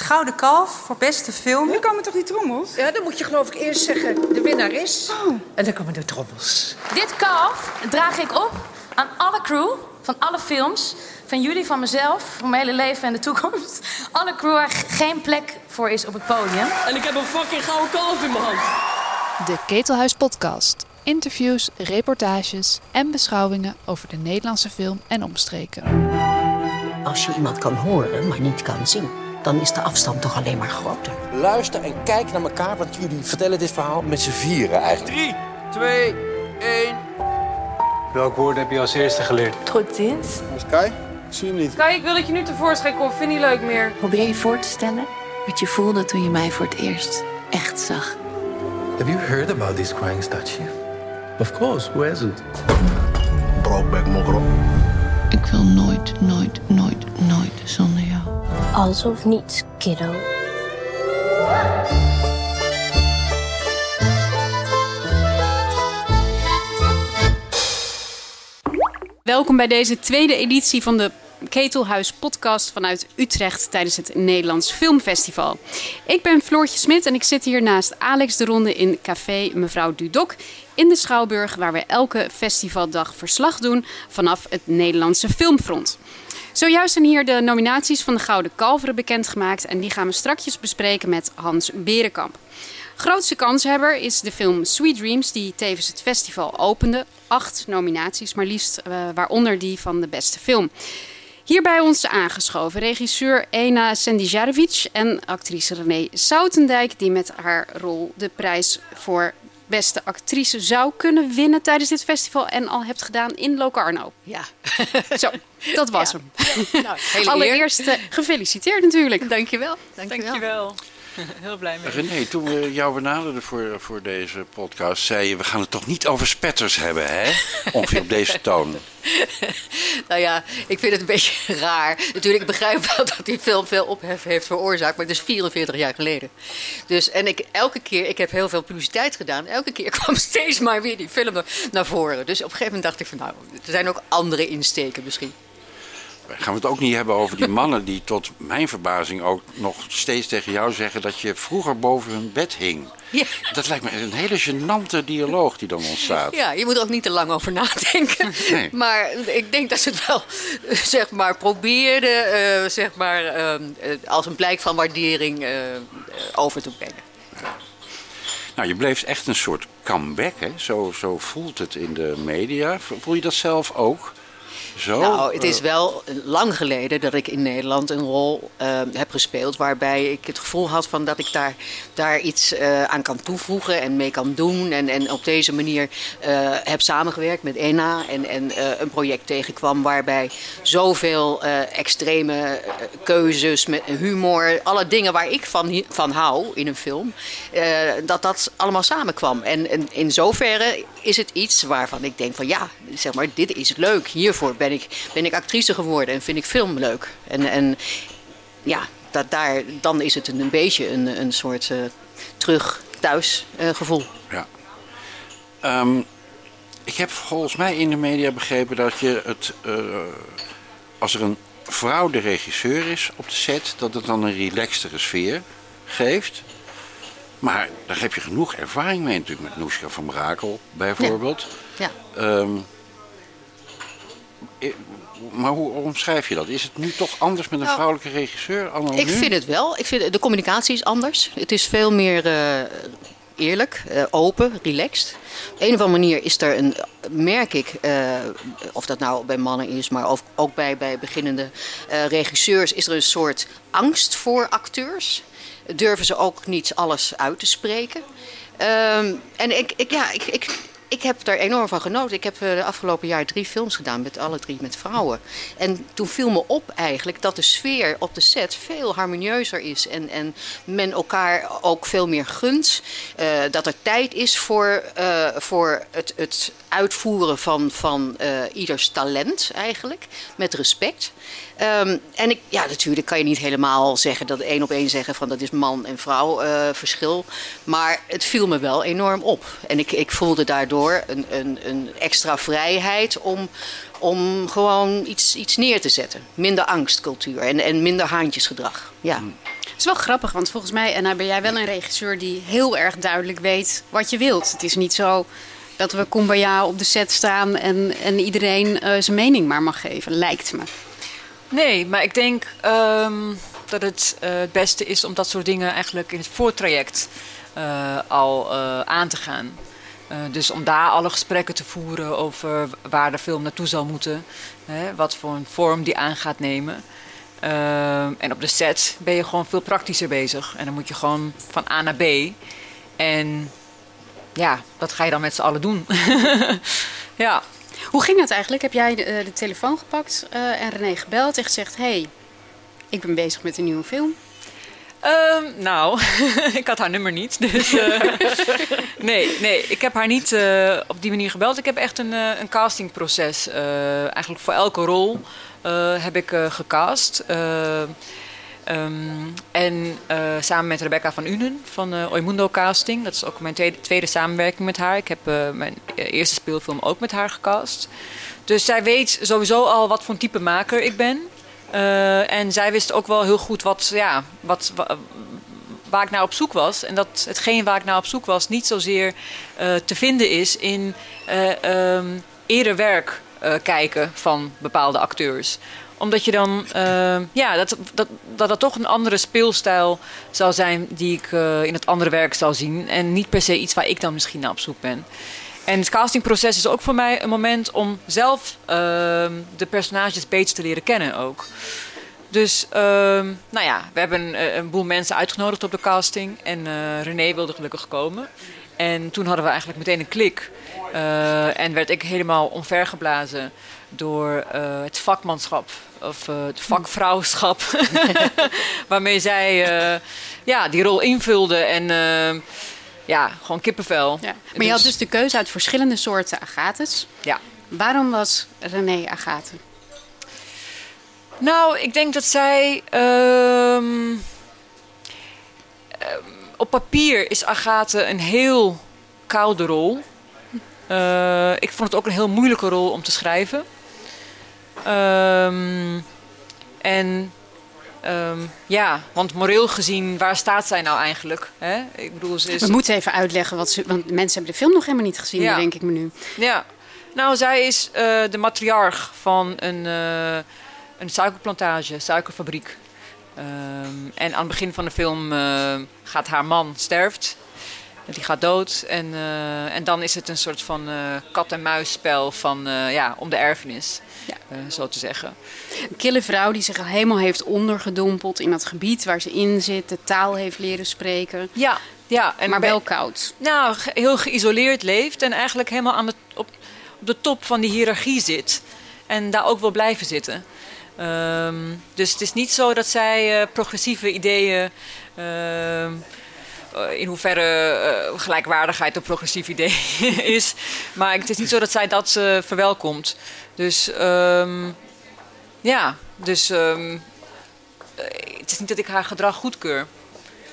Het Gouden Kalf voor beste film. Nu komen toch die trommels? Ja, dan moet je geloof ik eerst zeggen de winnaar is. En dan komen de trommels. Dit kalf draag ik op aan alle crew van alle films. Van jullie, van mezelf, van mijn hele leven en de toekomst. Alle crew waar geen plek voor is op het podium. En ik heb een fucking gouden kalf in mijn hand. De Ketelhuis Podcast. Interviews, reportages en beschouwingen over de Nederlandse film en omstreken. Als je iemand kan horen, maar niet kan zien, dan is de afstand toch alleen maar groter. Luister en kijk naar elkaar, want jullie vertellen dit verhaal met z'n vieren eigenlijk. 3, 2, 1. Welk woord heb je als eerste geleerd? Tot ziens. is Kai? Ik zie hem niet. Kai, ik wil dat je nu tevoorschijn komt. Vind niet leuk meer. Probeer je voor te stellen wat je voelde toen je mij voor het eerst echt zag. Have you heard about this crying statue? Of course, who hasn't? Brokeback Mokrop. Ik wil nooit, nooit, nooit, nooit zonder. Alles of niets, kiddo. Welkom bij deze tweede editie van de Ketelhuis podcast vanuit Utrecht tijdens het Nederlands Filmfestival. Ik ben Floortje Smit en ik zit hier naast Alex de Ronde in café Mevrouw Dudok in de Schouwburg waar we elke festivaldag verslag doen vanaf het Nederlandse Filmfront. Zojuist zijn hier de nominaties van de Gouden Kalveren bekendgemaakt en die gaan we strakjes bespreken met Hans Berenkamp. Grootste kanshebber is de film Sweet Dreams, die tevens het festival opende. Acht nominaties, maar liefst uh, waaronder die van de beste film. Hier bij ons aangeschoven regisseur Ena Sendijarevic en actrice René Soutendijk, die met haar rol de prijs voor beste actrice zou kunnen winnen tijdens dit festival en al hebt gedaan in Locarno. Ja. Zo, dat was Ja. hem. Nou, Allereerst eh, gefeliciteerd natuurlijk. Dankjewel. Dankjewel. Dankjewel. Heel blij mee. René, toen we jou benaderden voor, voor deze podcast, zei je: we gaan het toch niet over spetters hebben, hè? Ongeveer op deze toon. Nou ja, ik vind het een beetje raar. Natuurlijk, ik begrijp wel dat die film veel ophef heeft veroorzaakt, maar het is 44 jaar geleden. Dus, en ik, elke keer, ik heb heel veel publiciteit gedaan, elke keer kwam steeds maar weer die film naar voren. Dus op een gegeven moment dacht ik van, nou, er zijn ook andere insteken misschien. Gaan we het ook niet hebben over die mannen die tot mijn verbazing ook nog steeds tegen jou zeggen dat je vroeger boven hun bed hing. Ja. Dat lijkt me een hele gênante dialoog die dan ontstaat. Ja, je moet er ook niet te lang over nadenken. Nee. Maar ik denk dat ze het wel, zeg maar, probeerden, eh, zeg maar, ehm, eh, als een blijk van waardering eh, over te brengen. Nou, je bleef echt een soort comeback, hè? Zo, zo voelt het in de media. Voel je dat zelf ook? Zo? Nou, het Eh, is wel lang geleden dat ik in Nederland een rol eh, heb gespeeld. waarbij ik het gevoel had van dat ik daar, daar iets eh, aan kan toevoegen en mee kan doen. En, en op deze manier eh, heb samengewerkt met ENA. En, en eh, een project tegenkwam waarbij zoveel eh, extreme eh, keuzes met humor. alle dingen waar ik van, van hou in een film. eh, dat dat allemaal samenkwam. En, en in zoverre is het iets waarvan ik denk van ja, zeg maar, dit is leuk. Hiervoor ben ik, ben ik actrice geworden en vind ik film leuk. En, en ja, dat daar, dan is het een, een beetje een, een soort eh, terug thuis eh, gevoel. Ja. Ehm, ik heb volgens mij in de media begrepen dat je het. eh, als er een vrouw de regisseur is op de set, dat het dan een relaxtere sfeer geeft. Maar daar heb je genoeg ervaring mee natuurlijk met Noeska van Brakel bijvoorbeeld. Ja. Ehm, maar hoe omschrijf je dat? Is het nu toch anders met een Nou, vrouwelijke regisseur? anno Ik nu? vind het wel. Ik vind, de communicatie is anders. Het is veel meer eh, eerlijk, eh, open, relaxed. Op een of andere manier is er een, merk ik, eh, of dat nou bij mannen is, maar ook, ook bij, bij beginnende eh, regisseurs, is er een soort angst voor acteurs. Durven ze ook niet alles uit te spreken. Ehm, en ik, ik, ja, ik, ik, ik heb daar enorm van genoten. Ik heb eh, de afgelopen jaar drie films gedaan, met alle drie met vrouwen. En toen viel me op eigenlijk dat de sfeer op de set veel harmonieuzer is. En, en men elkaar ook veel meer gunt. Eh, dat er tijd is voor, eh, voor het, het uitvoeren van, van ieders talent eigenlijk. Met respect. Ehm, en ik, ja, natuurlijk kan je niet helemaal zeggen dat één op één zeggen van dat is man en vrouw eh, verschil. Maar het viel me wel enorm op. En ik, ik voelde daardoor een, een, een extra vrijheid om, om gewoon iets, iets neer te zetten. Minder angstcultuur en, en minder haantjesgedrag. Ja. is wel grappig, want volgens mij en ben jij wel een regisseur die heel erg duidelijk weet wat je wilt. Het is niet zo dat we Kumbaya op de set staan en, en iedereen eh, zijn mening maar mag geven, lijkt me. Nee, maar ik denk ehm, dat het uh, het beste is om dat soort dingen eigenlijk in het voortraject uh, al aan te gaan. dus om daar alle gesprekken te voeren over waar de film naartoe zal moeten, hè, wat voor een vorm die aan gaat nemen. Ehm, en op de set ben je gewoon veel praktischer bezig. En dan moet je gewoon van A naar B. En ja, dat ga je dan met z'n allen doen. ja. Hoe ging dat eigenlijk? Heb jij de, eh, de telefoon gepakt uh, en René gebeld en gezegd: hey, ik ben bezig met een nieuwe film? Um, nou, ik had haar nummer niet. Dus, uh, nee, nee, ik heb haar niet uh, op die manier gebeld. Ik heb echt een, een castingproces. eigenlijk voor elke rol heb ik gecast. Um, en uh, samen met Rebecca van Unen van uh, Oimundo Casting. Dat is ook mijn tweede, samenwerking met haar. Ik heb uh, mijn eerste speelfilm ook met haar gecast. Dus zij weet sowieso al wat voor type maker ik ben. en zij wist ook wel heel goed wat, ja, wat, waar ik naar op zoek was. En dat hetgeen waar ik naar op zoek was niet zozeer te vinden is in um, eerder werk kijken van bepaalde acteurs omdat je dan, uh, ja, dat, dat, dat dat toch een andere speelstijl zal zijn die ik uh, in het andere werk zal zien. En niet per se iets waar ik dan misschien naar op zoek ben. En het castingproces is ook voor mij een moment om zelf uh, de personages beter te leren kennen ook. Dus, ehm, nou ja, we hebben een, een, boel mensen uitgenodigd op de casting. En René wilde gelukkig komen. En toen hadden we eigenlijk meteen een klik. en werd ik helemaal omvergeblazen door het vakmanschap of uh, het vakvrouwschap, waarmee zij uh, ja, die rol invulde en uh, ja, gewoon kippenvel. Ja. Maar dus... je had dus de keuze uit verschillende soorten agates. Ja. Waarom was René Agathe? Nou, ik denk dat zij ehm, op papier is Agathe een heel koude rol. ik vond het ook een heel moeilijke rol om te schrijven. Um, en um, ja, want moreel gezien, waar staat zij nou eigenlijk? Hè? Ik bedoel, ze is... We moeten even uitleggen, wat ze, want mensen hebben de film nog helemaal niet gezien, ja. denk ik me nu. Ja, nou, zij is uh, de matriarch van een, uh, een suikerplantage, suikerfabriek. Um, en aan het begin van de film uh, gaat haar man sterft. Die gaat dood. En, uh, en dan is het een soort van uh, kat-en-muisspel van, ja, om de erfenis. Ja. Zo te zeggen. Een kille vrouw die zich al helemaal heeft ondergedompeld in dat gebied waar ze in zit. De taal heeft leren spreken. Ja, ja. En maar wel koud. Nou, heel geïsoleerd leeft. En eigenlijk helemaal aan de, op, op de top van die hiërarchie zit. En daar ook wil blijven zitten. Um, dus het is niet zo dat zij progressieve ideeën... Uh, in hoeverre uh, gelijkwaardigheid een progressief idee is. Maar het is niet zo dat zij dat uh, verwelkomt. Dus um, ja, dus um, het is niet dat ik haar gedrag goedkeur.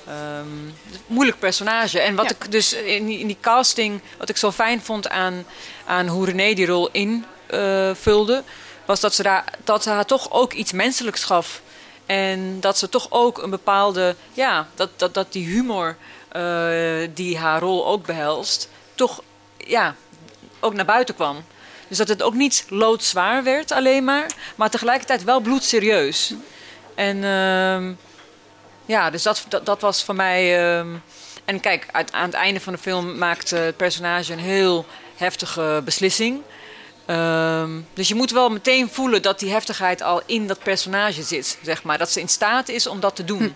Um, moeilijk personage. En wat ja. ik dus in die, in die, casting, wat ik zo fijn vond aan, aan hoe René die rol invulde, uh, was dat ze, daar, dat ze haar toch ook iets menselijks gaf. En dat ze toch ook een bepaalde, ja, dat, dat, dat die humor die haar rol ook behelst, toch, ja, ook naar buiten kwam. Dus dat het ook niet loodzwaar werd alleen maar, maar tegelijkertijd wel bloedserieus. En uh, ja, dus dat, dat, was voor mij. Uh, en kijk, uit, aan het einde van de film maakt het personage een heel heftige beslissing. Um, dus je moet wel meteen voelen dat die heftigheid al in dat personage zit, zeg maar. Dat ze in staat is om dat te doen. Hm.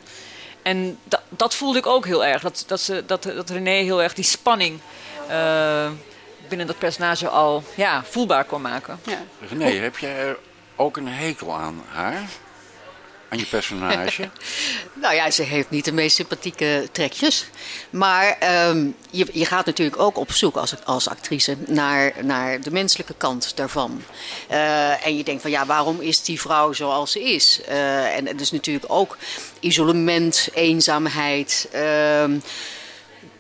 En dat, dat voelde ik ook heel erg. Dat, dat, ze, dat, dat René heel erg die spanning uh, binnen dat personage al ja, voelbaar kon maken. Ja. René, heb jij er ook een hekel aan haar? Aan je personage? nou ja, ze heeft niet de meest sympathieke trekjes. Maar um, je, je gaat natuurlijk ook op zoek als, als actrice naar, naar de menselijke kant daarvan. Uh, en je denkt van ja, waarom is die vrouw zoals ze is? Uh, en het is natuurlijk ook isolement, eenzaamheid. Uh,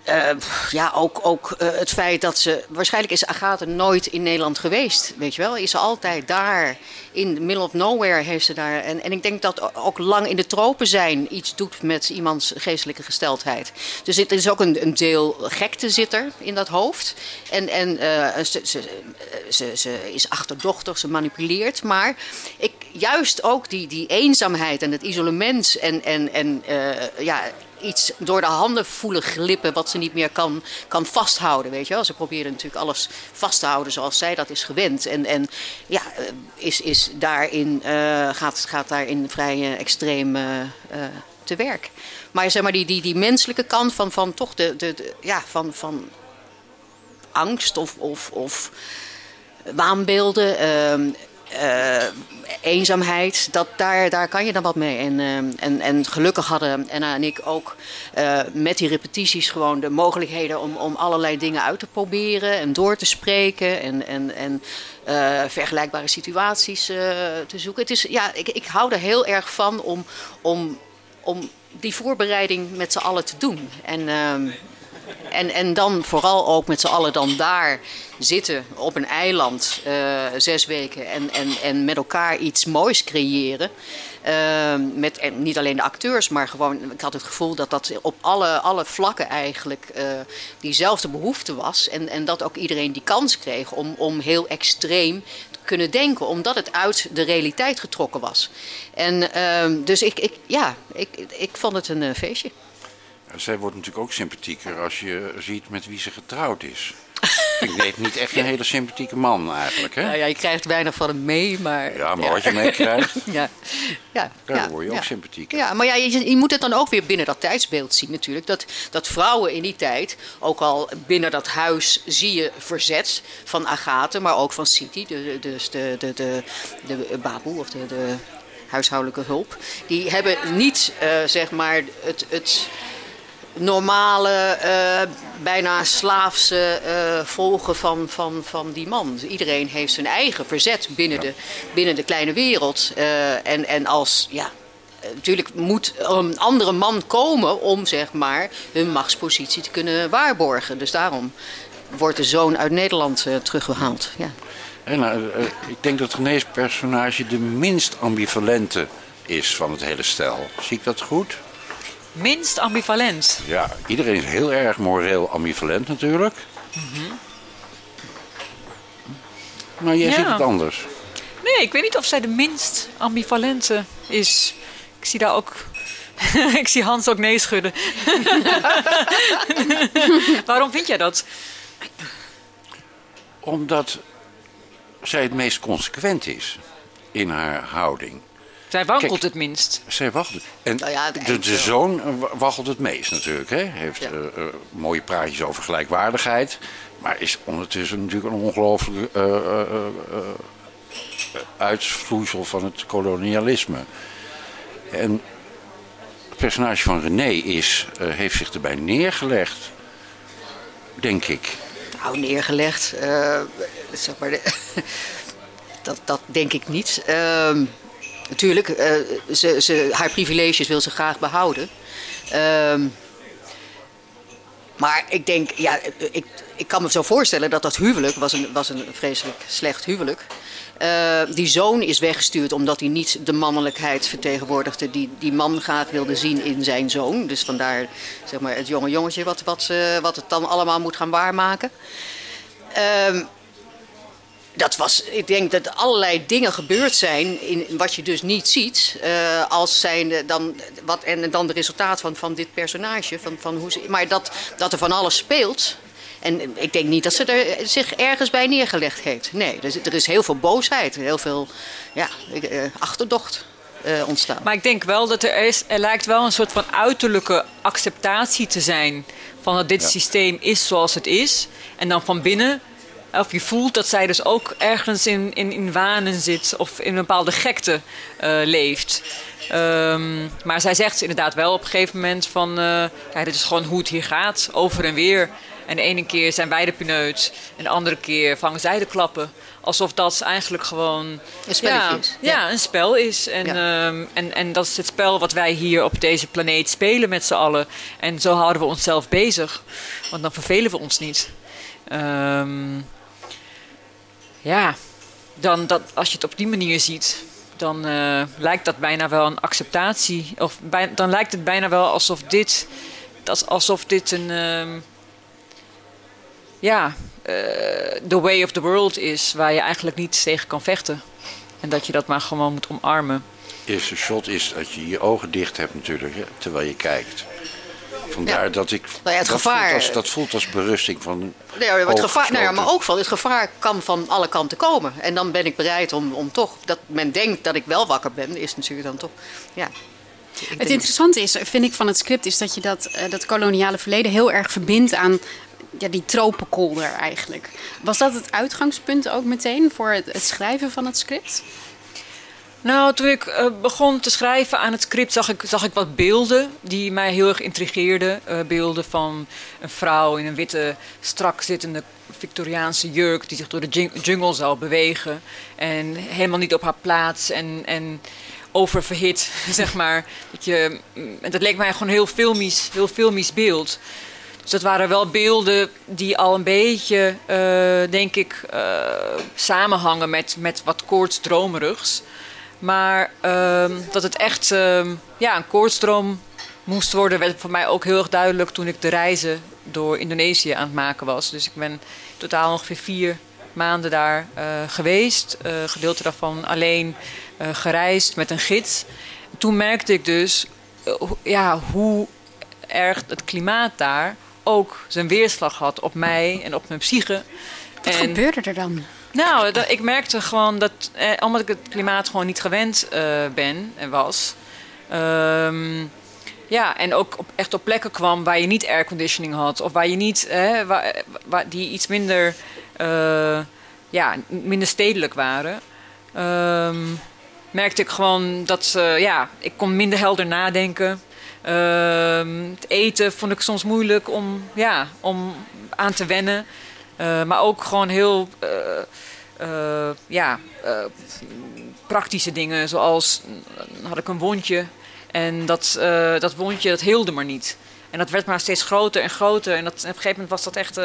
Uh, ja, ook, ook uh, het feit dat ze. Waarschijnlijk is Agathe nooit in Nederland geweest. Weet je wel? Is ze altijd daar. In the middle of nowhere heeft ze daar. En, en ik denk dat ook lang in de tropen zijn iets doet met iemands geestelijke gesteldheid. Dus er is ook een, een deel gekte zit er in dat hoofd. En, en uh, ze, ze, ze, ze, is achterdochtig, ze manipuleert. Maar ik, juist ook die, die eenzaamheid en het isolement en, en, en ja iets door de handen voelen glippen wat ze niet meer kan, kan vasthouden. Weet je wel? Ze proberen natuurlijk alles vast te houden zoals zij dat is gewend. En, en ja, eh, is, is daarin, uh, gaat, gaat daarin vrij uh, extreem te werk. Maar zeg maar die, die, die menselijke kant van, van toch de, de, ja, van, van angst of, of, of waanbeelden. Ehm, uh, eenzaamheid, dat, daar, daar kan je dan wat mee. En, uh, en, en gelukkig hadden Anna en ik ook uh, met die repetities gewoon de mogelijkheden om, om allerlei dingen uit te proberen en door te spreken en, en, en vergelijkbare situaties te zoeken. Het is, ja, ik, ik hou er heel erg van om, om, om die voorbereiding met z'n allen te doen. En ehm, en, en dan vooral ook met z'n allen dan daar zitten op een eiland uh, zes weken en, en, en met elkaar iets moois creëren. Uh, met niet alleen de acteurs, maar gewoon, ik had het gevoel dat dat op alle, alle vlakken eigenlijk uh, diezelfde behoefte was. En, en dat ook iedereen die kans kreeg om, om heel extreem te kunnen denken, omdat het uit de realiteit getrokken was. En ehm, dus ik, ik, ja, ik, ik vond het een feestje. Zij wordt natuurlijk ook sympathieker als je ziet met wie ze getrouwd is. Ik weet niet echt een hele sympathieke man eigenlijk. Hè? Nou ja, je krijgt weinig van hem mee, maar... Ja, maar wat je meekrijgt, ja. Ja, dan ja, word je ook sympathiek. Ja, maar ja, je, je, moet het dan ook weer binnen dat tijdsbeeld zien natuurlijk. Dat, dat vrouwen in die tijd, ook al binnen dat huis zie je verzet van Agathe, maar ook van Siti, de, dus de, de, de, de, de baboe of de, de huishoudelijke hulp. Die hebben niet, uh, zeg maar, het... het normale, uh, bijna slaafse uh, volgen van, van, van die man. Iedereen heeft zijn eigen verzet binnen, de, binnen de kleine wereld. Uh, en, en als, ja, natuurlijk moet een andere man komen om zeg maar hun machtspositie te kunnen waarborgen. Dus daarom wordt de zoon uit Nederland teruggehaald. Ja. En, nou, ik denk dat René's personage de minst ambivalente is van het hele stel. Zie ik dat goed? Minst ambivalent. Ja, iedereen is heel erg moreel ambivalent natuurlijk. -hmm. Maar jij Ja. ziet het anders. Nee, ik weet niet of zij de minst ambivalente is. Ik zie daar ook. ik zie Hans ook nee schudden. Waarom vind jij dat? Omdat zij het meest consequent is in haar houding. Zij wankelt Kijk, het minst. Zij waggelt. En Nou ja, het de, zoon eh, wa- waggelt het meest natuurlijk. Hè? Heeft Ja. eh, eh, mooie praatjes over gelijkwaardigheid. Maar is ondertussen natuurlijk een ongelooflijk eh, eh, eh, eh, uitvloeisel van het kolonialisme. En het personage van René is, eh, heeft zich erbij neergelegd. Denk ik. Nou, neergelegd. eh, zeg maar, de- dat, dat denk ik niet. Ehm, natuurlijk, eh, ze, ze, haar privileges wil ze graag behouden. Ehm, maar ik denk, ja, ik, ik kan me zo voorstellen dat dat huwelijk was een, was een vreselijk slecht huwelijk. Eh, die zoon is weggestuurd omdat hij niet de mannelijkheid vertegenwoordigde die die man graag wilde zien in zijn zoon. Dus vandaar zeg maar, het jonge jongetje wat, wat, ze- wat het dan allemaal moet gaan waarmaken. Ehm, dat was, ik denk dat allerlei dingen gebeurd zijn in wat je dus niet ziet. eh, als zijn dan, wat, en dan de resultaat van, van dit personage. Van, van hoe ze, maar dat, dat er van alles speelt. En ik denk niet dat ze er zich ergens bij neergelegd heeft. Nee, er, is- er is heel veel boosheid, heel veel ja, eh, achterdocht eh, ontstaan. Maar ik denk wel dat er is, er lijkt wel een soort van uiterlijke acceptatie te zijn van dat dit Ja. systeem is zoals het is. En dan van binnen, of je voelt dat zij dus ook ergens in, in, in wanen zit of in een bepaalde gekte eh, leeft. Ehm, maar zij zegt inderdaad wel op een gegeven moment van, eh, ja, dit is gewoon hoe het hier gaat, over en weer. En de ene keer zijn wij de pineut en de andere keer vangen zij de klappen. Alsof dat eigenlijk gewoon een, ja, is. Ja. een spel is. En, ehm, en, en dat is het spel wat wij hier op deze planeet spelen met z'n allen. En zo houden we onszelf bezig. Want dan vervelen we ons niet. Ehm, ja, dan dat, als je het op die manier ziet, dan uh, lijkt dat bijna wel een acceptatie. Of dan lijkt het bijna wel alsof dit, dat, alsof dit een. Uh, ja, uh, the way of the world is, waar je eigenlijk niet tegen kan vechten. En dat je dat maar gewoon moet omarmen. Eerste shot is dat je je ogen dicht hebt natuurlijk, hè, terwijl je kijkt. Vandaar dat ik. Nou ja, het dat, gevaar, voelt als, dat voelt als berusting van. Nee, het gevaar, nou ja, maar ook van het gevaar kan van alle kanten komen. En dan ben ik bereid om, om toch. Dat men denkt dat ik wel wakker ben, is natuurlijk dan toch. Ja. Het interessante is, vind ik van het script, is dat je dat, uh, dat koloniale verleden heel erg verbindt aan ja, die tropenkolder eigenlijk. Was dat het uitgangspunt ook meteen voor het, het schrijven van het script? Nou, toen ik uh, begon te schrijven aan het script, zag ik, zag ik wat beelden die mij heel erg intrigeerden. Uh, beelden van een vrouw in een witte, strak zittende Victoriaanse jurk die zich door de jungle zou bewegen. En helemaal niet op haar plaats en, en oververhit, zeg maar. Dat, je, en dat leek mij gewoon heel filmisch, heel filmisch beeld. Dus dat waren wel beelden die al een beetje, uh, denk ik, samenhangen met, met wat koortsdromerigs. Maar uh, dat het echt uh, ja, een koortsdroom moest worden, werd voor mij ook heel erg duidelijk toen ik de reizen door Indonesië aan het maken was. Dus ik ben totaal ongeveer vier maanden daar uh, geweest. Uh, gedeelte daarvan alleen uh, gereisd met een gids. Toen merkte ik dus ja, hoe erg het klimaat daar ook zijn weerslag had op mij en op mijn psyche. Wat en, gebeurde er dan? Nou, ik merkte gewoon dat, eh, omdat ik het klimaat gewoon niet gewend uh, ben en was. Um, ja, en ook op, echt op plekken kwam waar je niet airconditioning had. Of waar je niet, waar, die iets minder, uh, ja, minder stedelijk waren. Um, merkte ik gewoon dat, ja, ik kon minder helder nadenken. Um, het eten vond ik soms moeilijk om, ja, om aan te wennen. Uh, maar ook gewoon heel uh, uh, ja, praktische dingen. Zoals had ik een wondje en dat, dat wondje dat heelde maar niet. En dat werd maar steeds groter en groter. En dat, op een gegeven moment was dat echt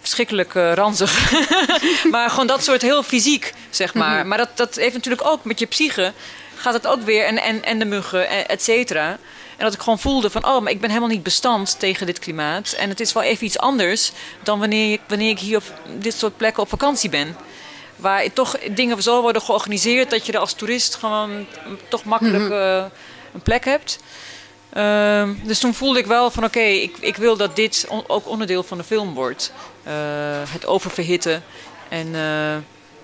verschrikkelijk ranzig. maar gewoon dat soort heel fysiek, zeg maar. Mm-hmm. Maar dat, dat heeft natuurlijk ook met je psyche gaat het ook weer. En, en, en de muggen, et cetera. En dat ik gewoon voelde van, oh, maar ik ben helemaal niet bestand tegen dit klimaat. En het is wel even iets anders dan wanneer ik, wanneer ik hier op dit soort plekken op vakantie ben. Waar toch dingen zo worden georganiseerd dat je er als toerist gewoon toch makkelijk uh, een plek hebt. Uh, dus toen voelde ik wel van oké, okay, ik, ik wil dat dit on, ook onderdeel van de film wordt. Uh, het oververhitten. En uh,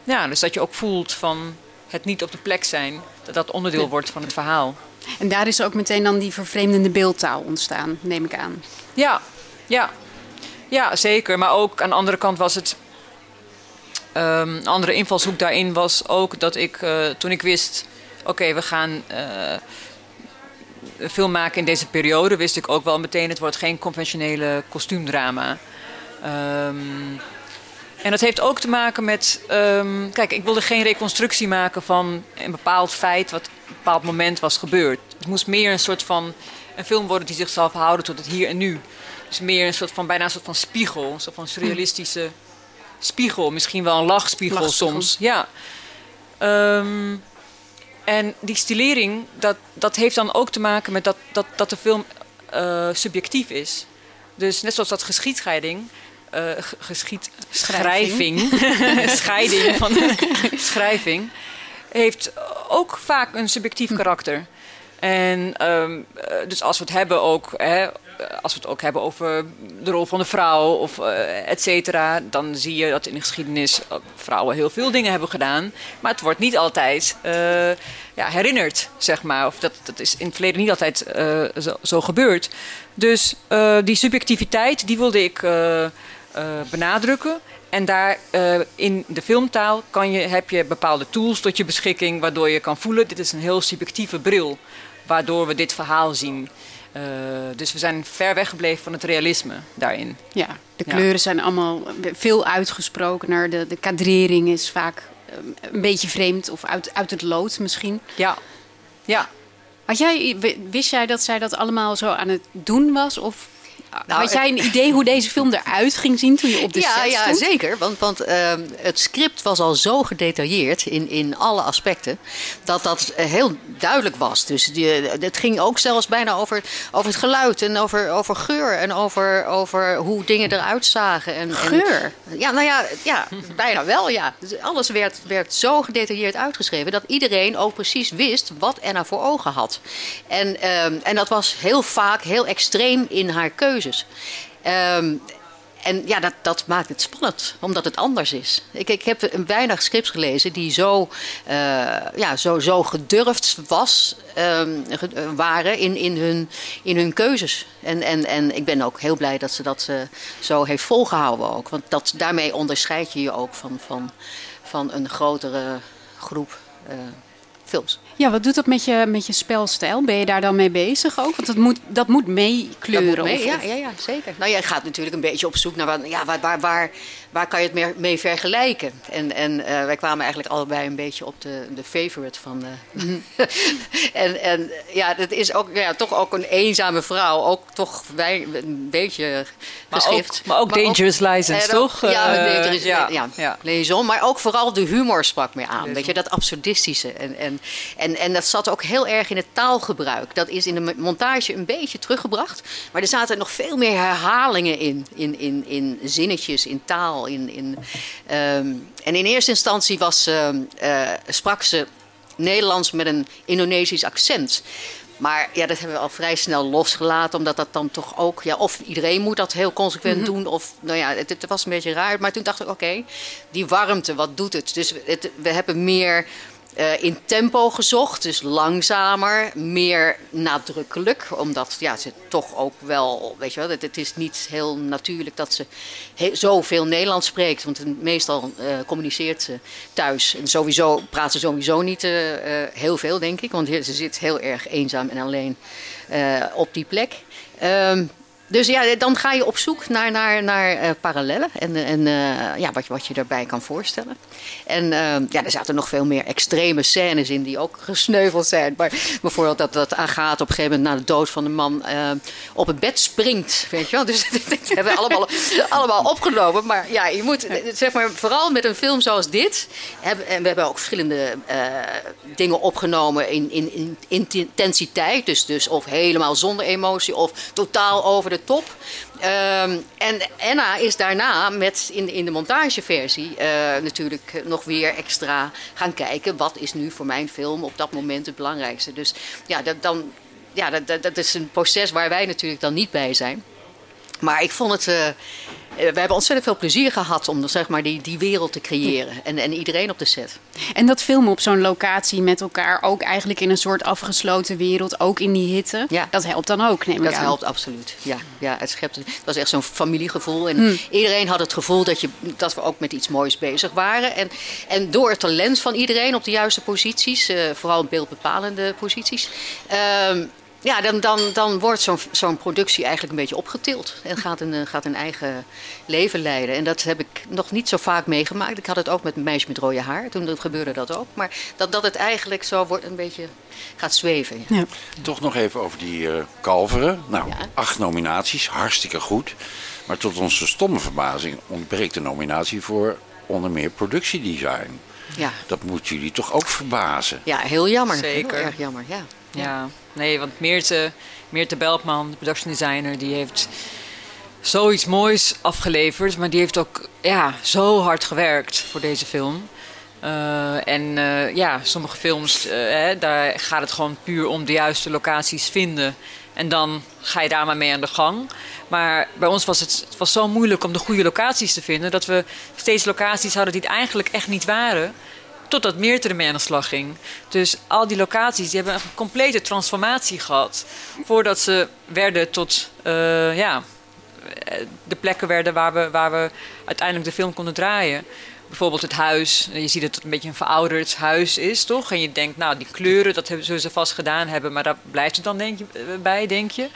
ja, dus dat je ook voelt van het niet op de plek zijn. Dat dat onderdeel wordt van het verhaal. En daar is ook meteen dan die vervreemdende beeldtaal ontstaan, neem ik aan. Ja, ja. Ja, zeker. Maar ook aan de andere kant was het. Um, een andere invalshoek daarin was ook dat ik, uh, toen ik wist: oké, we gaan uh, film maken in deze periode, wist ik ook wel meteen: het wordt geen conventionele kostuumdrama. Um, en dat heeft ook te maken met. Um, kijk, ik wilde geen reconstructie maken van een bepaald feit wat bepaald moment was gebeurd. Het moest meer een soort van. een film worden die zichzelf houden tot het hier en nu. Dus meer een soort van. bijna een soort van spiegel. Een soort van surrealistische spiegel. Misschien wel een lachspiegel, lachspiegel. soms. Ja. Um, en die stilering, dat, dat heeft dan ook te maken met dat, dat, dat de film uh, subjectief is. Dus net zoals dat geschiedscheiding uh, geschied, schrijving, scheiding van schrijving, heeft ook vaak een subjectief karakter. En um, dus als we het hebben ook, hè, als we het ook hebben over de rol van de vrouw of uh, et cetera, dan zie je dat in de geschiedenis vrouwen heel veel dingen hebben gedaan. Maar het wordt niet altijd uh, ja, herinnerd, zeg maar. Of dat, dat is in het verleden niet altijd uh, zo, zo, gebeurd. Dus die subjectiviteit, die wilde ik benadrukken. En daar uh, in de filmtaal kan je, heb je bepaalde tools tot je beschikking, waardoor je kan voelen: dit is een heel subjectieve bril, waardoor we dit verhaal zien. Uh, dus we zijn ver weggebleven van het realisme daarin. Ja, de kleuren zijn allemaal veel uitgesprokener. De, de kadrering is vaak een beetje vreemd of uit, uit het lood misschien. Ja, ja. Had jij, wist jij dat zij dat allemaal zo aan het doen was? Of nou, Had jij een idee hoe deze film eruit ging zien toen je op de ja, set stond? Ja, zeker. Want, want uh, het script was al zo gedetailleerd in, in alle aspecten... dat dat eh, heel duidelijk was. Dus die, het ging ook zelfs bijna over, over het geluid en over, over geur... en over, over hoe dingen eruit zagen. En, geur? En, ja, nou ja, ja, bijna wel, ja. Dus alles werd, werd zo gedetailleerd uitgeschreven... dat iedereen ook precies wist wat Anna voor ogen had. En, uh, en dat was heel vaak heel extreem in haar keuze Ehm, en ja, dat, dat maakt het spannend, omdat het anders is. Ik, ik heb weinig scripts gelezen die zo, uh, ja, zo, zo gedurfd was, um, waren in, in, hun, in hun keuzes. En, en, en ik ben ook heel blij dat ze dat uh, zo heeft volgehouden ook. Want dat, daarmee onderscheid je je ook van, van, van een grotere groep films. Ja, wat doet dat met je, met je spelstijl? Ben je daar dan mee bezig ook? Want dat moet, dat moet meekleuren. Mee, ja, ja, ja, zeker. Nou, jij gaat natuurlijk een beetje op zoek naar wat, ja, waar, waar, waar, waar kan je het mee, mee vergelijken? En, en uh, wij kwamen eigenlijk allebei een beetje op de, de favorite van. Uh, en, en ja, dat is ook ja, toch ook een eenzame vrouw. Ook toch wij, een beetje maar Ook, maar ook Dangerous License, toch? Ja, uh, is, ja, ja, ja. Liaison. Maar ook vooral de humor sprak me aan. Weet je, dat absurdistische. En, en, en, en dat zat ook heel erg in het taalgebruik. Dat is in de montage een beetje teruggebracht. Maar er zaten nog veel meer herhalingen in. In, in, in zinnetjes, in taal. In, in, um, en in eerste instantie was, uh, uh, sprak ze Nederlands met een Indonesisch accent. Maar ja, dat hebben we al vrij snel losgelaten, omdat dat dan toch ook, ja, of iedereen moet dat heel consequent mm -hmm. doen, of nou ja, het, het, was een beetje raar. Maar toen dacht ik, oké, okay, die warmte, wat doet het? Dus het, we hebben meer uh, in tempo gezocht, dus langzamer, meer nadrukkelijk. Omdat ja, ze toch ook wel, weet je wel, het, het is niet heel natuurlijk dat ze zoveel Nederlands spreekt. Want meestal uh, communiceert ze thuis. En sowieso praat ze sowieso niet uh, heel veel, denk ik. Want ze zit heel erg eenzaam en alleen op die plek. Um, dus ja, dan ga je op zoek naar, naar, naar uh, parallellen en, en uh, ja, wat, wat je daarbij kan voorstellen. En uh, ja, er zaten nog veel meer extreme scènes in die ook gesneuveld zijn. Maar bijvoorbeeld dat, dat Agatha op een gegeven moment na de dood van de man op het bed springt. Weet je wel? Dus dat hebben we allemaal, allemaal opgenomen. Maar ja, je moet, zeg maar, vooral met een film zoals dit. Hebben, en we hebben ook verschillende dingen opgenomen in, in, in intensiteit. Dus, dus of helemaal zonder emotie of totaal over de top. Um, en Anna is daarna met in, in de montageversie uh, natuurlijk nog weer extra gaan kijken. Wat is nu voor mijn film op dat moment het belangrijkste? Dus ja, dat, dan, ja dat, dat is een proces waar wij natuurlijk dan niet bij zijn. Maar ik vond het. Uh, we hebben ontzettend veel plezier gehad om zeg maar, die, die wereld te creëren. En, en iedereen op de set. En dat filmen op zo'n locatie met elkaar, ook eigenlijk in een soort afgesloten wereld, ook in die hitte, ja. dat helpt dan ook, neem ik dat aan. helpt absoluut. Ja, ja het, schept, het was echt zo'n familiegevoel. En hmm. iedereen had het gevoel dat, je, dat we ook met iets moois bezig waren. En, en door het talent van iedereen op de juiste posities, uh, vooral beeldbepalende posities. Uh, ja, dan, dan, dan wordt zo'n zo'n productie eigenlijk een beetje opgetild. En gaat een, gaat een eigen leven leiden. En dat heb ik nog niet zo vaak meegemaakt. Ik had het ook met een meisje met rode haar. Toen gebeurde dat ook. Maar dat, dat het eigenlijk zo wordt een beetje gaat zweven. Ja. Toch nog even over die uh, kalveren. Nou, ja. acht nominaties. Hartstikke goed. Maar tot onze stomme verbazing ontbreekt de nominatie voor onder meer productiedesign. Ja. Dat moet jullie toch ook verbazen? Ja, heel jammer. Zeker. Heel erg jammer, ja. Ja, nee, want Meerte, Meerte Beltman, de production designer, die heeft zoiets moois afgeleverd. Maar die heeft ook ja, zo hard gewerkt voor deze film. Uh, en uh, ja, sommige films, uh, hè, daar gaat het gewoon puur om de juiste locaties vinden. En dan ga je daar maar mee aan de gang. Maar bij ons was het, het was zo moeilijk om de goede locaties te vinden... dat we steeds locaties hadden die het eigenlijk echt niet waren... Totdat Meerte ermee aan de slag ging. Dus al die locaties die hebben een complete transformatie gehad. Voordat ze werden tot ja, de plekken werden waar we, waar we uiteindelijk de film konden draaien. bijvoorbeeld het huis. Je ziet dat het een beetje een verouderd huis is, toch? En je denkt, nou, die kleuren, dat hebben, zullen ze vast gedaan hebben. Maar daar blijft het dan denk je, eh, bij, denk je.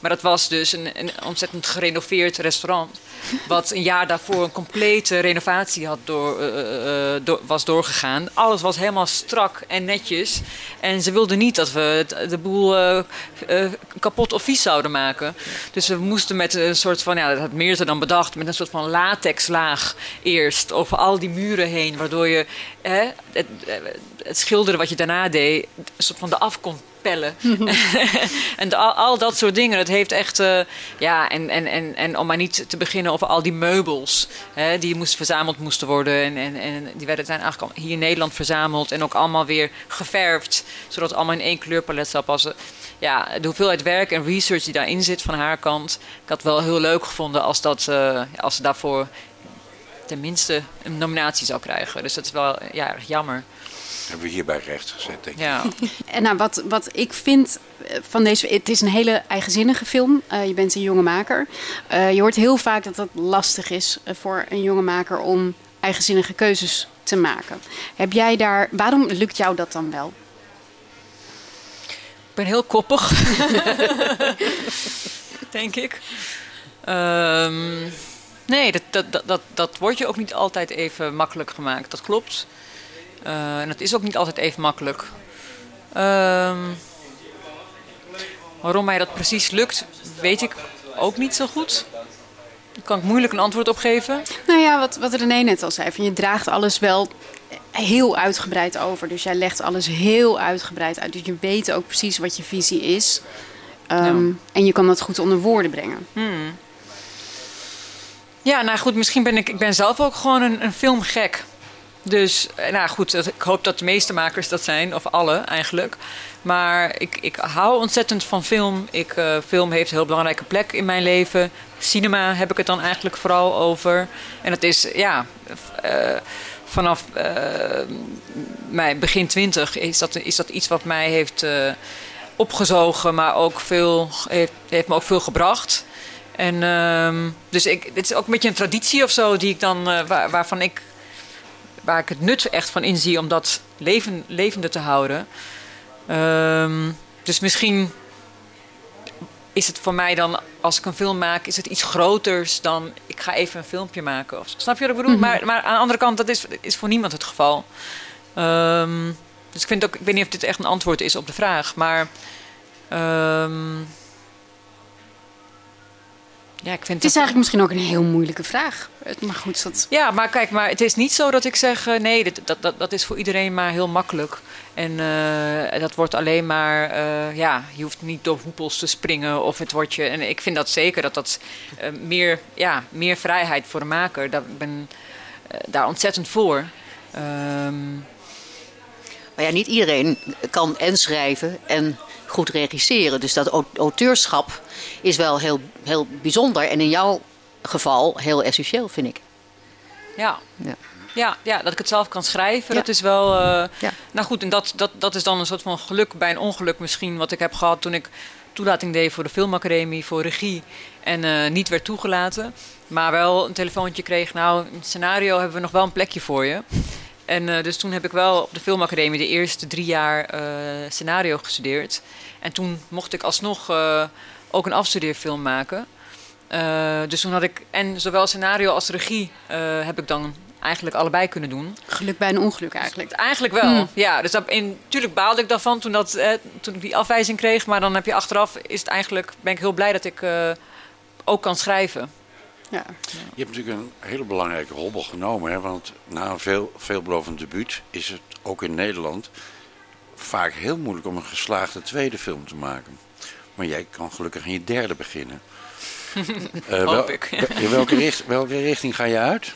Maar dat was dus een, een ontzettend gerenoveerd restaurant. Wat een jaar daarvoor een complete renovatie had door, uh, door, was doorgegaan. Alles was helemaal strak en netjes. En ze wilden niet dat we de boel kapot of vies zouden maken. Dus we moesten met een soort van, ja, dat had Meerte dan bedacht, met een soort van latexlaag eerst over al die muren heen. Waardoor je het, schilderen wat je daarna deed, een soort van de en al, al, dat soort dingen. Het heeft echt. Uh, ja, en, en, en, en om maar niet te beginnen over al die meubels. Hè, die moesten verzameld moesten worden. En, en, en die werden zijn eigenlijk hier in Nederland verzameld. En ook allemaal weer geverfd. Zodat het allemaal in één kleurpalet zou passen. Ja, de hoeveelheid werk en research die daarin zit van haar kant. Ik had wel heel leuk gevonden als, dat, uh, als ze daarvoor tenminste een nominatie zou krijgen. Dus dat is wel ja, erg jammer hebben we hierbij recht gezet, denk ik. Ja. en nou, wat, wat ik vind eh, van deze... Het is een hele eigenzinnige film. Uh, je bent een jonge maker. Uh, je hoort heel vaak dat het lastig is voor een jonge maker om eigenzinnige keuzes te maken. Heb jij daar... Waarom lukt jou dat dan wel? Ik ben heel koppig. denk ik. Um, nee, dat, dat, dat, dat, dat wordt je ook niet altijd even makkelijk gemaakt. Dat klopt. Uh, en dat is ook niet altijd even makkelijk. Uh, waarom mij dat precies lukt, weet ik ook niet zo goed. Daar kan ik moeilijk een antwoord op geven. Nou ja, wat, wat René net al zei. Van je draagt alles wel heel uitgebreid over. Dus jij legt alles heel uitgebreid uit. Dus je weet ook precies wat je visie is. Um, En je kan dat goed onder woorden brengen. Hmm. Ja, nou goed, misschien ben ik, ik ben zelf ook gewoon een, een filmgek. Dus, eh, nou goed, ik hoop dat de meeste makers dat zijn, of alle eigenlijk. Maar ik, ik hou ontzettend van film. Ik, uh, film heeft een heel belangrijke plek in mijn leven. Cinema heb ik het dan eigenlijk vooral over. En het is, ja, uh, vanaf mijn begin twintig is dat, is dat iets wat mij heeft opgezogen, maar ook veel, heeft, me ook veel gebracht. En uh, dus ik, het is ook een beetje een traditie of zo die ik dan, waar, waarvan ik waar ik het nut echt van inzie om dat leven, levende te houden. Um, dus misschien is het voor mij dan, als ik een film maak, is het iets groters dan ik ga even een filmpje maken. Of, snap je wat ik bedoel? Mm -hmm. maar, maar aan de andere kant, dat is, is voor niemand het geval. Um, dus ik vind ook, ik weet niet of dit echt een antwoord is op de vraag, maar. Um, ja, ik vind het is eigenlijk misschien ook een heel moeilijke vraag. Maar goed, dat... Ja, maar kijk, maar het is niet zo dat ik zeg... Uh, nee, dat, dat, dat is voor iedereen maar heel makkelijk. En uh, dat wordt alleen maar... Uh, ja, je hoeft niet door hoepels te springen of het wordt je... En ik vind dat zeker, dat dat meer, ja, meer vrijheid voor de maker... Dat, ik ben daar ontzettend voor. Um... Maar ja, niet iedereen kan en schrijven en goed regisseren. Dus dat auteurschap is wel heel, heel bijzonder. En in jouw geval heel essentieel, vind ik. Ja. ja. Ja, ja, dat ik het zelf kan schrijven, dat is wel... Uh, ja. Nou goed, en dat, dat, dat is dan een soort van geluk bij een ongeluk misschien... wat ik heb gehad toen ik toelating deed voor de filmacademie, voor regie... en uh, niet werd toegelaten. Maar wel een telefoontje kreeg, nou, in het scenario hebben we nog wel een plekje voor je. En uh, dus toen heb ik wel op de filmacademie de eerste drie jaar scenario gestudeerd. En toen mocht ik alsnog ook een afstudeerfilm maken. Dus toen had ik en zowel scenario als regie heb ik dan eigenlijk allebei kunnen doen. Geluk bij een ongeluk eigenlijk. Eigenlijk wel, hmm. ja. Dus dat, in, natuurlijk baalde ik daarvan toen, dat, eh, toen ik die afwijzing kreeg. Maar dan heb je achteraf, is het eigenlijk, ben ik heel blij dat ik ook kan schrijven. Ja. Je hebt natuurlijk een hele belangrijke hobbel genomen. Hè? Want na een veel, veelbelovend debuut is het ook in Nederland vaak heel moeilijk om een geslaagde tweede film te maken. Maar jij kan gelukkig in je derde beginnen. uh, Hoop ik. In welke, richt, welke richting ga je uit?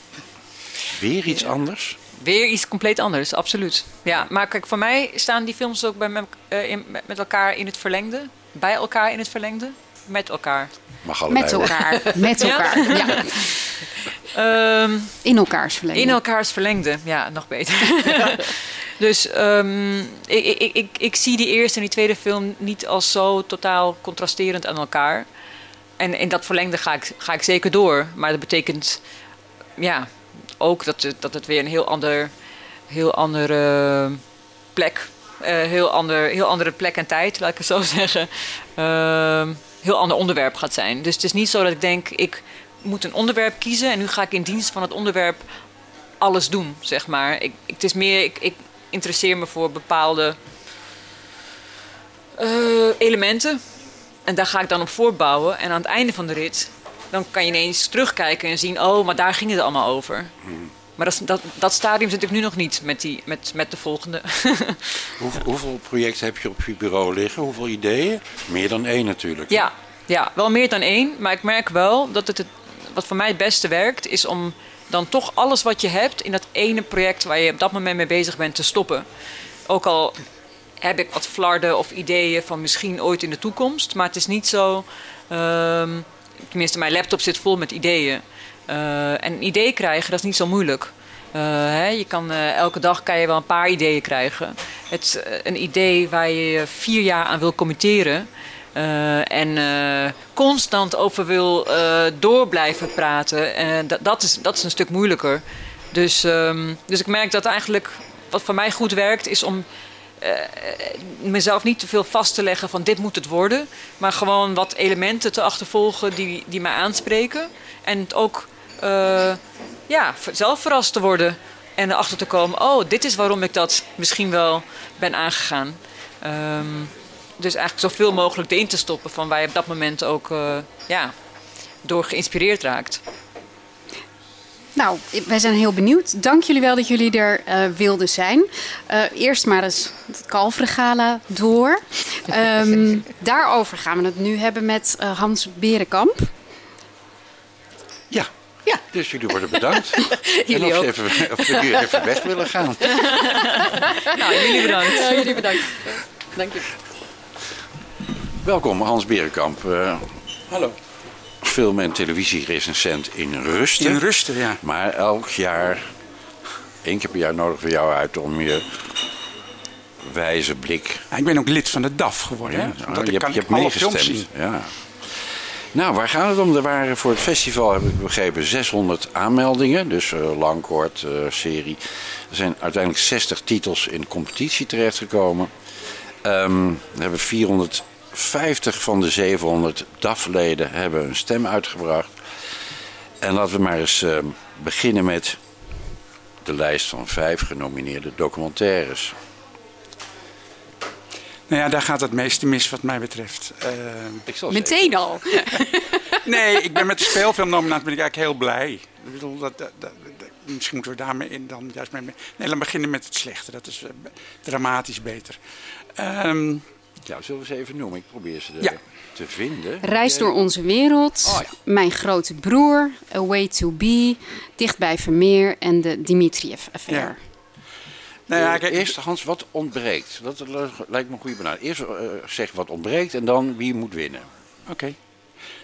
Weer iets anders? Weer iets compleet anders, absoluut. Ja, maar kijk, voor mij staan die films ook bij me, uh, in, met elkaar in het verlengde. Bij elkaar in het verlengde. Met elkaar. Mag met elkaar. met elkaar, ja. Um, in elkaars verlengde. In elkaars verlengde, ja, nog beter. Dus um, ik, ik, ik, ik, zie die eerste en die tweede film niet als zo totaal contrasterend aan elkaar. En in dat verlengde ga ik, ga ik zeker door. Maar dat betekent, ja, ook dat het, dat het weer een heel ander, heel andere plek, uh, heel, ander, heel andere plek en tijd, laat ik het zo zeggen. Uh, heel ander onderwerp gaat zijn. Dus het is niet zo dat ik denk, ik moet een onderwerp kiezen en nu ga ik in dienst van het onderwerp alles doen, zeg maar. Ik, het is meer, ik, ik interesseer me voor bepaalde uh, elementen. En daar ga ik dan op voortbouwen. En aan het einde van de rit, dan kan je ineens terugkijken en zien... oh, maar daar ging het allemaal over. Hmm. Maar dat, dat, dat stadium zit ik nu nog niet met, die, met, met de volgende. hoeveel projecten heb je op je bureau liggen? Hoeveel ideeën? Meer dan één natuurlijk. Ja, ja, wel meer dan één. Maar ik merk wel dat het, het wat voor mij het beste werkt... is om dan toch alles wat je hebt in dat ene project... waar je op dat moment mee bezig bent te stoppen. Ook al heb ik wat flarden of ideeën van misschien ooit in de toekomst. Maar het is niet zo. Ehm, tenminste, mijn laptop zit vol met ideeën. Uh, en een idee krijgen, dat is niet zo moeilijk. Uh, hè, je kan, uh, elke dag kan je wel een paar ideeën krijgen. Het, een idee waar je vier jaar aan wil committeren. en constant over wil door blijven praten. dat, is, dat is een stuk moeilijker. Dus, um, dus ik merk dat eigenlijk wat voor mij goed werkt, is om mezelf niet te veel vast te leggen van dit moet het worden. Maar gewoon wat elementen te achtervolgen die, die mij aanspreken. En het ook uh, ja, zelf verrast te worden. En erachter te komen, oh, dit is waarom ik dat misschien wel ben aangegaan. Um, dus eigenlijk zoveel mogelijk erin te stoppen van waar je op dat moment ook uh, ja, door geïnspireerd raakt. Nou, wij zijn heel benieuwd. Dank jullie wel dat jullie er uh, wilden zijn. Eerst maar eens het Kalvergala door. Um, daarover gaan we het nu hebben met Hans Berenkamp. Ja. Dus jullie worden bedankt. jullie en of, even, of jullie even weg willen gaan. nou, jullie bedankt. Ja, jullie bedankt. Dank je. Welkom, Hans Berenkamp. Hallo film- en televisierecensent in Rusten. In Rusten, ja. Maar elk jaar, één keer per jaar nodigen we jou uit om je wijze blik... Ja, ik ben ook lid van de DAF geworden. Ja? Oh, je, hebt, je hebt meegestemd. Ja. Nou, waar gaat het om? Er waren voor het festival, heb ik begrepen, 600 aanmeldingen. Dus uh, lang, kort, uh, serie. Er zijn uiteindelijk 60 titels in competitie terechtgekomen. We hebben 400 50 van de 700 DAF-leden hebben een stem uitgebracht. En laten we maar eens uh, beginnen met de lijst van vijf genomineerde documentaires. Nou ja, daar gaat het meeste mis wat mij betreft. Uh, ik zal Meteen al? nee, ik ben met de speelfilmnominatie ben ik eigenlijk heel blij. Ik bedoel, dat, dat, dat, misschien moeten we daarmee in dan juist mee... Nee, laten we beginnen met het slechte. Dat is uh, dramatisch beter. Um, ja, zullen we ze even noemen? Ik probeer ze ja. te vinden. Reis door onze wereld, oh, ja. Mijn grote broer, A Way to Be, Dicht bij Vermeer en de Dimitriev-affaire. Ja. Nou ja, kijk, Eerst Hans, wat ontbreekt? Dat lijkt me een goede benadering. Eerst uh, zeg wat ontbreekt en dan wie moet winnen. Oké. Okay.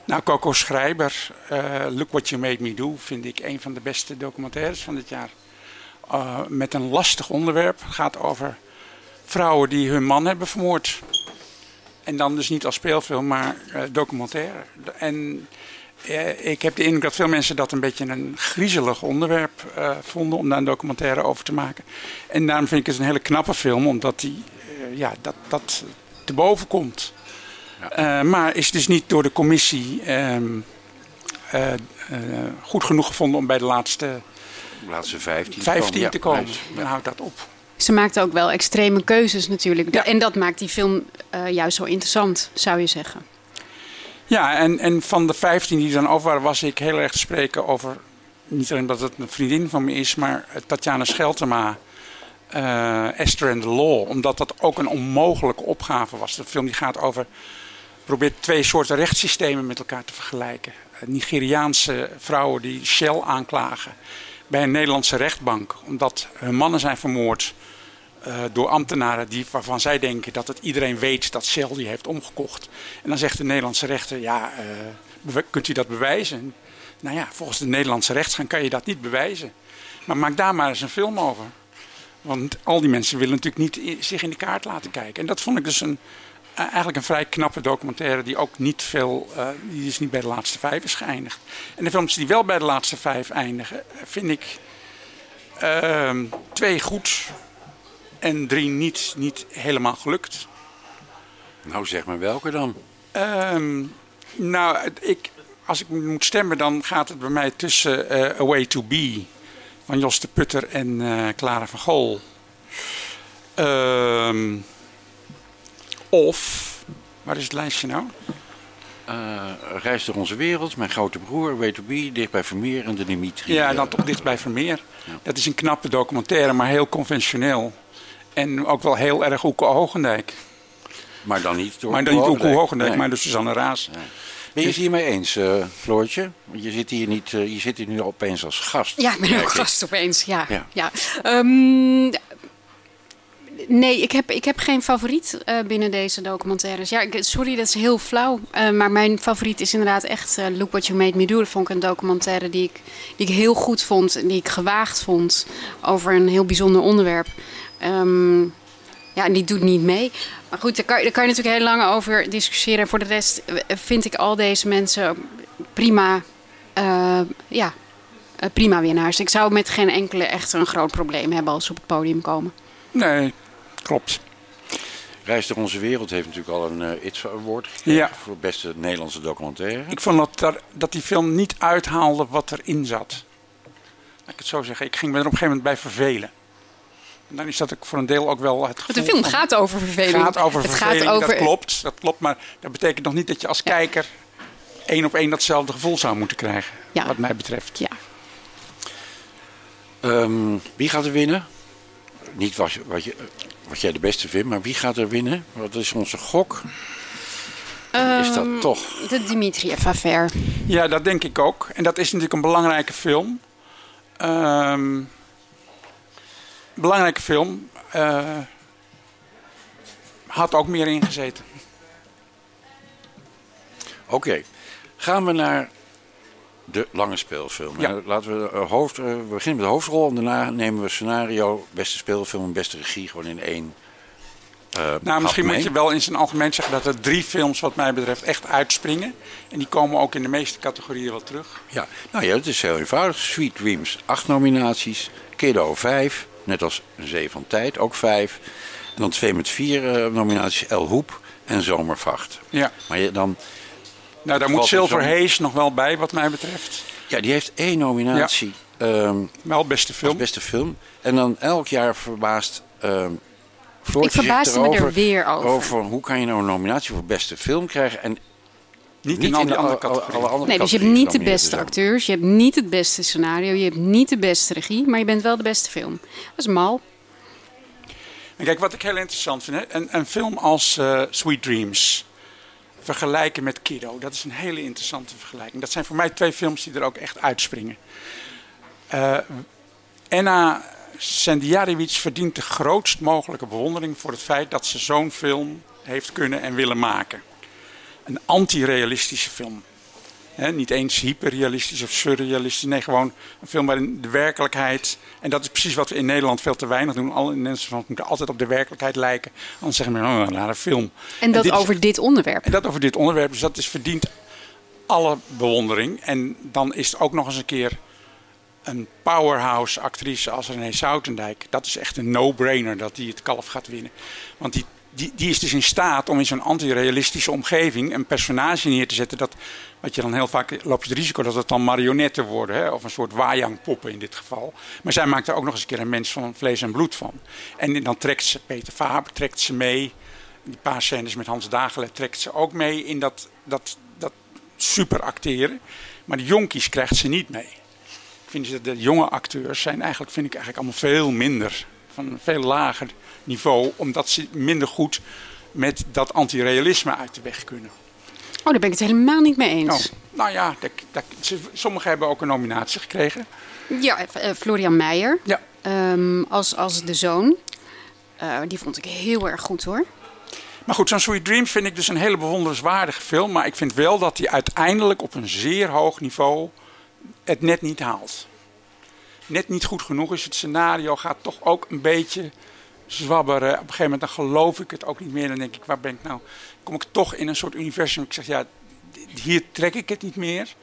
Nou, Coco Schrijber, uh, Look What You Made Me Do, vind ik een van de beste documentaires van dit jaar. Uh, met een lastig onderwerp. Het gaat over vrouwen die hun man hebben vermoord. En dan dus niet als speelfilm, maar documentaire. En ik heb de indruk dat veel mensen dat een beetje een griezelig onderwerp uh, vonden om daar een documentaire over te maken. En daarom vind ik het een hele knappe film, omdat die, ja, dat, dat te boven komt. Ja. maar is dus niet door de commissie ehm, goed genoeg gevonden om bij de laatste, de laatste 15, 15 te komen. Dan houdt dat op. Ze maakte ook wel extreme keuzes natuurlijk. En dat maakt die film uh, juist zo interessant, zou je zeggen. Ja, en, en van de 15 die dan over waren, was ik heel erg te spreken over. Niet alleen dat het een vriendin van me is, maar Tatjana Scheltema. Uh, Esther and the Law. Omdat dat ook een onmogelijke opgave was. De film die gaat over. probeert twee soorten rechtssystemen met elkaar te vergelijken. Nigeriaanse vrouwen die Shell aanklagen bij een Nederlandse rechtbank. Omdat hun mannen zijn vermoord uh, door ambtenaren die, waarvan zij denken dat het iedereen weet dat Shell die heeft omgekocht. En dan zegt de Nederlandse rechter, ja, uh, kunt u dat bewijzen? Nou ja, volgens de Nederlandse rechtsgang kan je dat niet bewijzen. Maar maak daar maar eens een film over. Want al die mensen willen natuurlijk niet zich in de kaart laten kijken. En dat vond ik dus een, eigenlijk een vrij knappe documentaire die ook niet veel, uh, die is niet bij de laatste vijf is geëindigd. En de films die wel bij de laatste vijf eindigen, vind ik Ehm, twee goed en drie niet, niet helemaal gelukt. Nou, zeg maar welke dan? Ehm, nou, ik, als ik moet stemmen, dan gaat het bij mij tussen eh, A Way to Be van Jos de Putter en eh, Clara van Gol. Ehm, of, waar is het lijstje nou? Eh, Reis door onze wereld, Mijn grote broer, Way to Be, Dicht bij Vermeer en de Dimitri. Ja, eh, dan toch dicht bij Vermeer. Dat is een knappe documentaire, maar heel conventioneel. En ook wel heel erg Oeke Hogendijk. Maar dan niet door Maar dan niet Oeke Hogendijk. Hogendijk, Nee. maar door Suzanne Raas. Ben je het hiermee eens, eh, Floortje? Want je zit hier niet, eh, je zit hier nu opeens als gast. Ja, ik ben ook gast opeens. Ja. Ja. ja. Ehm, nee, ik heb, ik heb geen favoriet eh, binnen deze documentaires. Ja, ik- sorry, dat is heel flauw. Eh, maar mijn favoriet is inderdaad echt Look What You Made Me Do. Dat vond ik een documentaire die ik, die ik heel goed vond. En die ik gewaagd vond over een heel bijzonder onderwerp. Ehm, ja, en die doet niet mee. Maar goed, daar kan, daar kan je natuurlijk heel lang over discussiëren. En voor de rest vind ik al deze mensen prima, eh, ja, eh, prima winnaars. Ik zou met geen enkele echt een groot probleem hebben als ze op het podium komen. Nee, klopt. Reis door onze wereld heeft natuurlijk al een eh ITVA Award gekregen Ja. voor beste Nederlandse documentaire. Ik vond dat, daar- dat die film niet uithaalde wat erin zat. Laat ik het zo zeggen. Ik ging me er op een gegeven moment bij vervelen. En dan is dat ook voor een deel ook wel het gevoel de film van- gaat over verveling. gaat over Het gaat verveling, over- dat klopt. Dat klopt, maar dat betekent nog niet dat je als kijker één op één datzelfde gevoel zou moeten krijgen. Ja. Wat mij betreft. Ja. Ehm, wie gaat er winnen? Niet wat, je, wat, je, wat jij de beste vindt, maar wie gaat er winnen? Wat is onze gok? is dat Ehm, toch? De Dimitriev-affaire. Ja, dat denk ik ook. En dat is natuurlijk een belangrijke film. Ehm, belangrijke film. eh, had ook meer ingezeten. Oké, gaan we naar de lange speelfilm. Ja. Eh, Laten we, eh, hoofd, we beginnen met de hoofdrol en daarna nemen we scenario, beste speelfilm en beste regie gewoon in één. Nou, misschien moet je wel in zijn algemeen zeggen dat er drie films, wat mij betreft, echt uitspringen. En die komen ook in de meeste categorieën wel terug. Ja, nou ja, het is heel eenvoudig. Sweet Dreams, acht nominaties. Kiddo, vijf. Net als Een Zee van Tijd, ook vijf. En dan twee met vier eh, nominaties. El Hoep en Zomervacht. Ja. Maar je, dan... Nou, daar moet er Silver Haze nog wel bij, wat mij betreft. Ja, die heeft één nominatie. ehm, wel beste film. Beste film. En dan elk jaar verbaast... ehm Floortje Ik verbaasde me er weer over. hoe kan je nou een nominatie voor beste film krijgen en niet in al die de andere categorieën. alle andere Nee, dus je hebt niet de beste zijn. acteurs, je hebt niet het beste scenario, je hebt niet de beste regie, maar je bent wel de beste film. Dat is mal. En kijk, wat ik heel interessant vind, hè? Een, een film als eh, Sweet Dreams vergelijken met Kiddo, dat is een hele interessante vergelijking. Dat zijn voor mij twee films die er ook echt uitspringen. Eh Enna Sendiariewicz verdient de grootst mogelijke bewondering voor het feit dat ze zo'n film heeft kunnen en willen maken. Een anti-realistische film. Niet eens hyperrealistisch of surrealistisch. Nee, gewoon een film waarin de werkelijkheid. En dat is precies wat we in Nederland veel te weinig doen. Alle mensen van moeten altijd op de werkelijkheid lijken. Anders zeggen we, oh, een rare film. En dat dit is- over dit onderwerp. en dat over dit onderwerp. Dus dat is verdient alle bewondering. En dan is het ook nog eens een keer een powerhouse actrice als René Soutendijk. Dat is echt een no-brainer dat die het kalf gaat winnen. Want die, die, die is dus in staat om in zo'n antirealistische omgeving een personage neer te zetten. Dat, wat je dan heel vaak loopt het risico dat het dan marionetten worden. Hè? Of een soort wajangpoppen in dit geval. Maar zij maakt er ook nog eens een keer een mens van vlees en bloed van. En dan trekt ze Peter Faber trekt ze mee. Die paar scènes met Hans Dagelet trekt ze ook mee in dat, dat, dat super acteren. Maar de jonkies krijgt ze niet mee. Ik vind dat de jonge acteurs zijn eigenlijk, vind ik eigenlijk allemaal veel minder. Van een veel lager niveau. Omdat ze minder goed met dat antirealisme uit de weg kunnen. Oh, daar ben ik het helemaal niet mee eens. Oh, nou ja, dat, dat, sommigen hebben ook een nominatie gekregen. Ja, eh, Florian Meijer Ja. ehm, als, als de zoon. Eh, die vond ik heel erg goed hoor. Maar goed, zo'n Sweet Dreams vind ik dus een hele bewonderenswaardige film. Maar ik vind wel dat hij uiteindelijk op een zeer hoog niveau het net niet haalt. Net niet goed genoeg is. Het scenario gaat toch ook een beetje zwabberen. Op een gegeven moment dan geloof ik het ook niet meer. Dan denk ik, waar ben ik nou? Kom ik toch in een soort universum. Ik zeg, ja, hier trek ik het niet meer.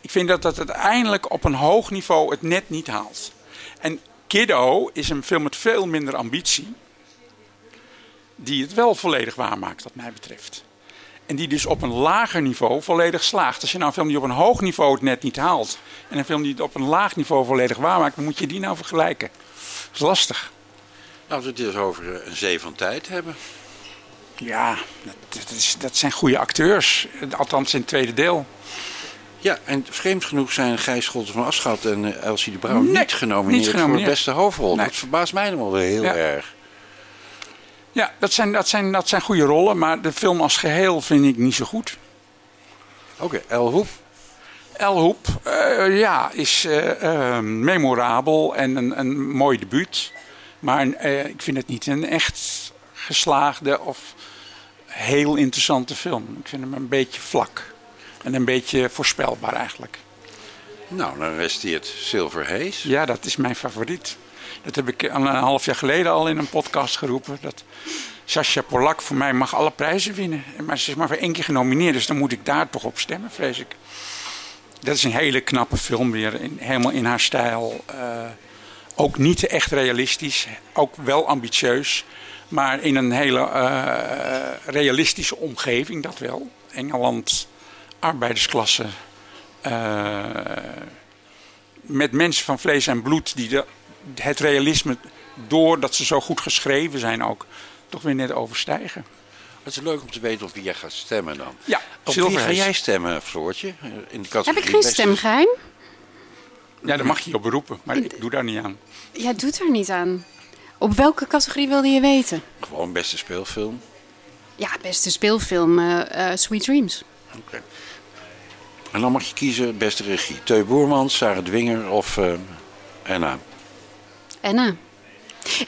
Ik vind dat het uiteindelijk op een hoog niveau het net niet haalt. En Kiddo is een film met veel minder ambitie. Die het wel volledig waarmaakt, wat mij betreft. En die dus op een lager niveau volledig slaagt. Als je nou een film die op een hoog niveau het net niet haalt. En een film die het op een laag niveau volledig waarmaakt. Dan moet je die nou vergelijken. Dat is lastig. Laten we het dus over eh, een zee van tijd hebben. Ja, dat, is, dat zijn goede acteurs. Althans in het tweede deel. Ja, en vreemd genoeg zijn Gijs Scholten van Aschat en uh, Elsie de Bruin niet, genomineerd niet, genomineerd voor de beste hoofdrol. Dat verbaast mij nog wel heel erg. Ja, dat zijn, dat, zijn, dat zijn goede rollen, maar de film als geheel vind ik niet zo goed. Oké, okay, El Hoep? El Hoep, uh, ja, is uh, memorabel en een, een mooi debuut. Maar ik vind het niet een echt geslaagde of heel interessante film. Ik vind hem een beetje vlak. En een beetje voorspelbaar eigenlijk. Nou, dan resteert Silver Haze. Ja, dat is mijn favoriet. Dat heb ik een half jaar geleden al in een podcast geroepen. Dat Sascha Polak voor mij mag alle prijzen winnen. Maar ze is maar voor één keer genomineerd, dus dan moet ik daar toch op stemmen, vrees ik. Dat is een hele knappe film weer, in, helemaal in haar stijl. Uh, ook niet echt realistisch, ook wel ambitieus. Maar in een hele uh, realistische omgeving, dat wel. Engeland, arbeidersklasse. Uh, met mensen van vlees en bloed die de, het realisme, doordat ze zo goed geschreven zijn ook, toch weer net overstijgen. Het is leuk om te weten op wie jij gaat stemmen dan. Ja, op wie ga jij stemmen, Floortje? In de Heb ik geen stemgeheim? Ja, daar mag je je op beroepen, maar ik doe daar niet aan. Jij doet er niet aan. Op welke categorie wilde je weten? Gewoon beste speelfilm. Ja, beste speelfilm uh, uh, Sweet Dreams. Oké. En dan mag je kiezen beste regie. Teu Boermans, Sarah Dwinger of uh, Anna. Anna.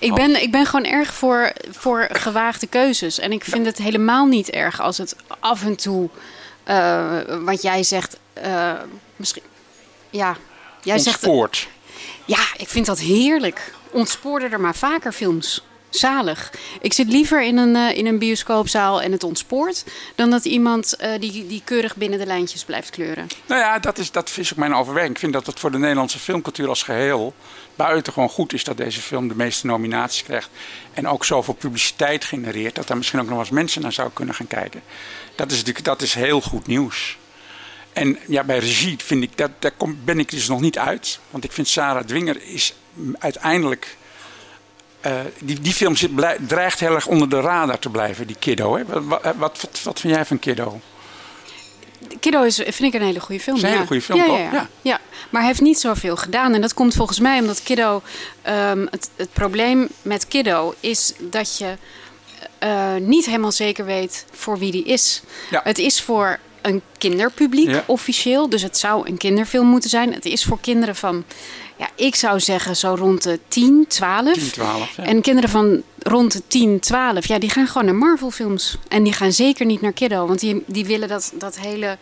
Ik ben, ik ben gewoon erg voor, voor gewaagde keuzes. En ik vind het helemaal niet erg als het af en toe, wat jij zegt, misschien, ja, jij Ontspoort. zegt. Ja, ik vind dat heerlijk ontspoorden er maar vaker films. Zalig. Ik zit liever in een, uh, in een bioscoopzaal en het ontspoort... dan dat iemand uh, die, die keurig binnen de lijntjes blijft kleuren. Nou ja, dat is, dat is ook mijn overweging. Ik vind dat het voor de Nederlandse filmcultuur als geheel... buitengewoon goed is dat deze film de meeste nominaties krijgt. En ook zoveel publiciteit genereert... dat daar misschien ook nog eens mensen naar zouden kunnen gaan kijken. Dat is, dat is heel goed nieuws. En ja, bij regie vind ik, dat, daar kom, ben ik dus nog niet uit. Want ik vind Sarah Dwinger is uiteindelijk. Uh, die, die film zit, blij, dreigt heel erg onder de radar te blijven, die Kiddo. Hè? Wat, wat, wat, wat vind jij van Kiddo? Kiddo is, vind ik een hele goede film. Is een hele goede film, ja, toch? Ja, ja. ja, maar hij heeft niet zoveel gedaan. En dat komt volgens mij omdat Kiddo... Um, het, het probleem met Kiddo is dat je uh, niet helemaal zeker weet voor wie die is. Ja. Het is voor een kinderpubliek Ja. officieel. Dus het zou een kinderfilm moeten zijn. Het is voor kinderen van, ja, ik zou zeggen zo rond de 10, 12. 10, 12, ja. En kinderen van rond de 10, 12, ja, die gaan gewoon naar Marvel films. En die gaan zeker niet naar Kiddo. Want die, die willen dat, dat hele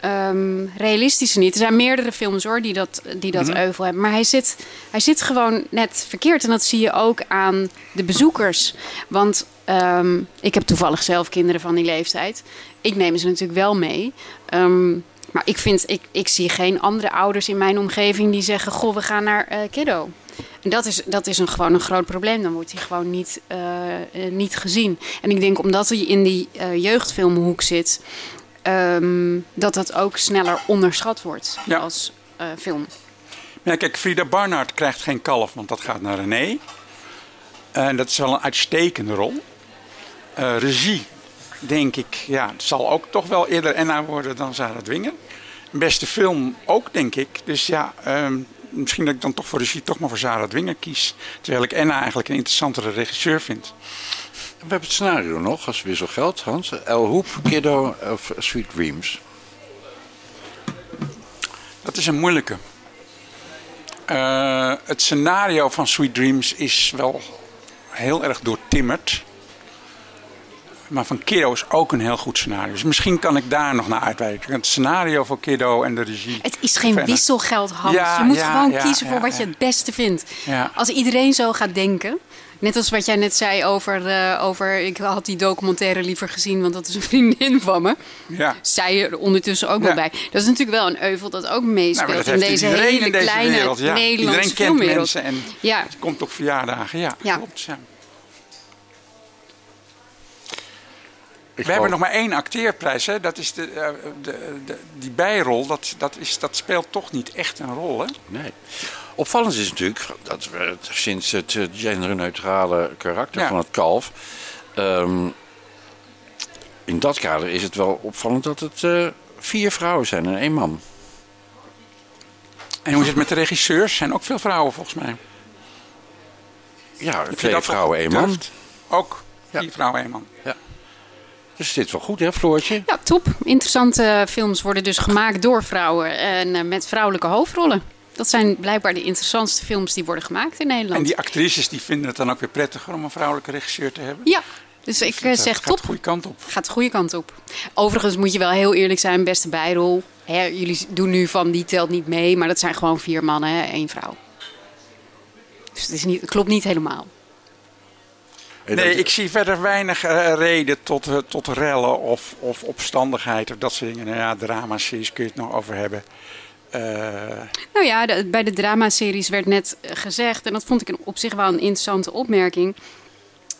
ehm, realistische niet. Er zijn meerdere films hoor, die dat, die dat Mhm. euvel hebben. Maar hij zit, hij zit gewoon net verkeerd. En dat zie je ook aan de bezoekers. Want ehm, ik heb toevallig zelf kinderen van die leeftijd. Ik neem ze natuurlijk wel mee. Ehm, maar ik, vind, ik, ik zie geen andere ouders in mijn omgeving die zeggen: Goh, we gaan naar eh, Kiddo. En dat is, dat is een, gewoon een groot probleem. Dan wordt hij gewoon niet, eh, eh, niet gezien. En ik denk omdat hij in die eh, jeugdfilmhoek zit, ehm, dat dat ook sneller onderschat wordt Ja. als film. Ja, kijk, Frida Barnard krijgt geen kalf, want dat gaat naar René. En dat is wel een uitstekende rol. Regie, denk ik, ja, het zal ook toch wel eerder Enna worden dan Sarah Dwinger. Beste film ook, denk ik. Dus ja, ehm, misschien dat ik dan toch voor regie toch maar voor Sarah Dwinger kies. Terwijl ik Enna eigenlijk een interessantere regisseur vind. We hebben het scenario nog als wisselgeld, Hans. El Hoep, Kiddo of Sweet Dreams. Dat is een moeilijke. Eh, het scenario van Sweet Dreams is wel heel erg doortimmerd. Maar van Kiddo is ook een heel goed scenario. Dus misschien kan ik daar nog naar uitwijken. Het scenario voor Kiddo en de regie. Het is geen Verder. wisselgeld, Hans. Ja, je moet ja, gewoon ja, kiezen voor wat je het beste vindt. Als iedereen zo gaat denken, Net als wat jij net zei over, uh, over... Ik had die documentaire liever gezien, want dat is een vriendin van me. Ja. Zij er ondertussen ook wel bij. Dat is natuurlijk wel een euvel dat ook meespeelt nou, in deze hele in deze kleine wereld, ja. Nederlandse Iedereen kent filmwereld. mensen en ja. het komt op verjaardagen. Ja, ja. klopt. Ja. We hebben nog maar één acteerprijs. Hè? Dat is de, uh, de, de, die bijrol. Dat, dat, is, dat speelt toch niet echt een rol. Hè? Nee. Opvallend is natuurlijk dat we sinds het genderneutrale karakter Ja. van het kalf. ehm, in dat kader is het wel opvallend dat het eh, vier vrouwen zijn en één man. En hoe is het met de regisseurs? Zijn ook veel vrouwen volgens mij. Ja, twee vrouwen, één man. Ook vier vrouwen, één man. Ja. Dus dit is wel goed, hè, Floortje? Ja, top. Interessante films worden dus gemaakt door vrouwen en eh, met vrouwelijke hoofdrollen. Dat zijn blijkbaar de interessantste films die worden gemaakt in Nederland. En die actrices die vinden het dan ook weer prettiger om een vrouwelijke regisseur te hebben. Ja, dus ik eh, zeg gaat top. de goede kant op. Gaat de goede kant op. Overigens moet je wel heel eerlijk zijn, beste bijrol. Hè, jullie doen nu van die telt niet mee, maar dat zijn gewoon vier mannen, hè, één vrouw. Dus het, is niet, het klopt niet helemaal. Nee, ik zie verder weinig eh, reden tot, eh, tot rellen of, of opstandigheid of dat soort dingen. Nou ja, dramaseries kun je het nog over hebben. Eh, Nou ja, de- bij de dramaseries werd net gezegd, en dat vond ik op zich wel een interessante opmerking,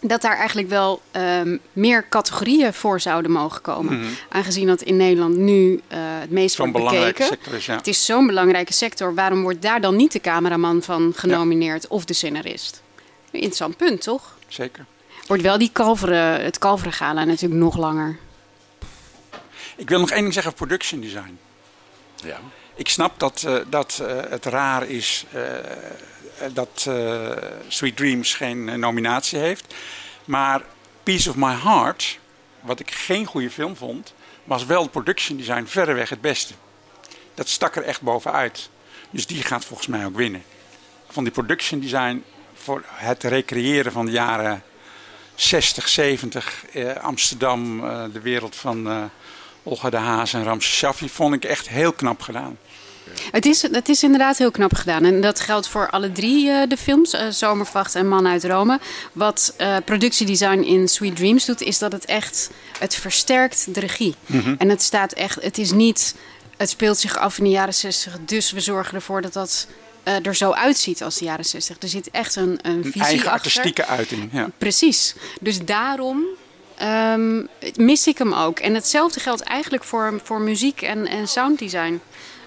dat daar eigenlijk wel ehm, meer categorieën voor zouden mogen komen. Mhm. Aangezien dat in Nederland nu eh, het meest Zo'n wordt belangrijke bekeken. sector is, ja. Het is zo'n belangrijke sector. Waarom wordt daar dan niet de cameraman van genomineerd of de scenarist? Een interessant punt, toch? zeker. Wordt wel die kalveren, het kalverengala natuurlijk nog langer. Ik wil nog één ding zeggen over production design. Ja. Ik snap dat, eh, dat eh, het raar is eh, dat eh, Sweet Dreams geen nominatie heeft. Maar Piece of My Heart, wat ik geen goede film vond, was wel het production design verreweg het beste. Dat stak er echt bovenuit. Dus die gaat volgens mij ook winnen. Van die production design voor het recreëren van de jaren 60, 70, eh, Amsterdam, eh, de wereld van eh, Olga de Haas en Ramses Shaffi, vond ik echt heel knap gedaan. Het is, het is inderdaad heel knap gedaan. En dat geldt voor alle drie eh, de films, eh, Zomervacht en Man uit Rome. Wat eh, productiedesign in Sweet Dreams doet, is dat het echt, het versterkt de regie. Mhm. En het staat echt, het is niet, het speelt zich af in de jaren 60, dus we zorgen ervoor dat dat eh, er zo uitziet als de jaren 60. Er zit echt een, een Een visie eigen achter. artistieke uiting. Ja. Precies. Dus daarom ehm, mis ik hem ook. En hetzelfde geldt eigenlijk voor, voor muziek en, en sounddesign.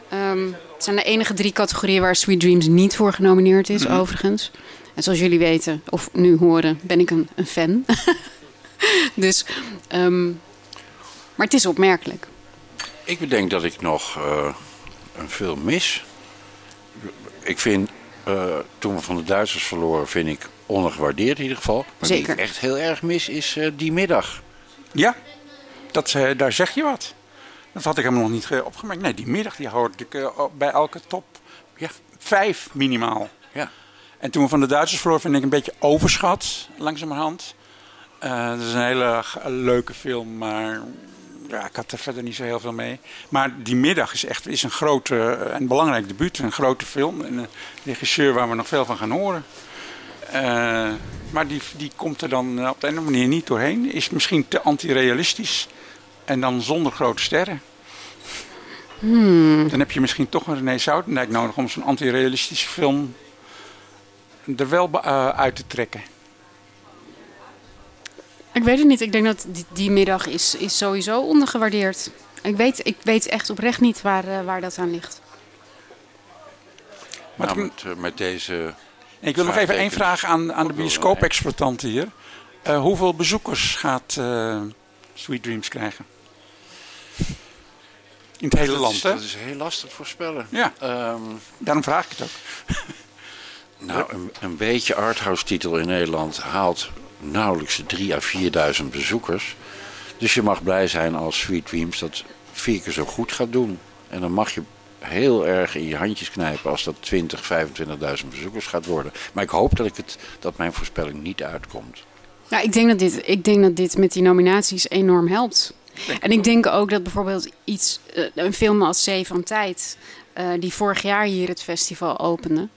Ehm, het zijn de enige drie categorieën waar Sweet Dreams niet voor genomineerd is, Mhm. overigens. En zoals jullie weten, of nu horen, ben ik een, een fan. dus, ehm, maar het is opmerkelijk. Ik bedenk dat ik nog eh, een film mis. Ik vind, eh, toen we van de Duitsers verloren, vind ik ondergewaardeerd in ieder geval. Maar Zeker. die ik echt heel erg mis is eh, die middag. Ja, dat, eh, daar zeg je wat. Dat had ik hem nog niet ge- opgemerkt. Nee, die middag die hoorde ik bij elke top ja, vijf minimaal. Ja. En toen we van de Duitsers verloren, vind ik een beetje overschat, langzamerhand. Eh het is een hele leuke film, maar ja, ik had er verder niet zo heel veel mee. Maar die middag is echt is een grote en belangrijk debuut. Een grote film. En een regisseur waar we nog veel van gaan horen. Eh, maar die, die komt er dan op de een of andere manier niet doorheen. Is misschien te antirealistisch. En dan zonder grote sterren. Hmm. Dan heb je misschien toch een René Soutendijk nodig om zo'n antirealistische film er wel eh, uit te trekken. Ik weet het niet. Ik denk dat die, die middag is, is sowieso ondergewaardeerd. Ik weet, ik weet echt oprecht niet waar, eh, waar dat aan ligt. Nou, met, eh, met deze... Ik wil nog even één vraag aan, aan de bioscoop-exploitanten hier. Eh, hoeveel bezoekers gaat eh, Sweet Dreams krijgen? In het hele Dat land, is- hè? Dat is heel lastig voorspellen. Ja, Ehm, daarom vraag ik het ook. nou, een, een beetje arthouse titel in Nederland haalt nauwelijks 3 à 4.000 bezoekers. Dus je mag blij zijn als Sweet Dreams dat vier keer zo goed gaat doen. En dan mag je heel erg in je handjes knijpen als dat 20, 25.000 bezoekers gaat worden. Maar ik hoop dat, ik het, dat mijn voorspelling niet uitkomt. Nou, ik denk dat dit, ik denk dat dit met die nominaties enorm helpt. En ik denk ook dat bijvoorbeeld iets, eh, een film als Zee van Tijd, eh, die vorig jaar hier het festival opende,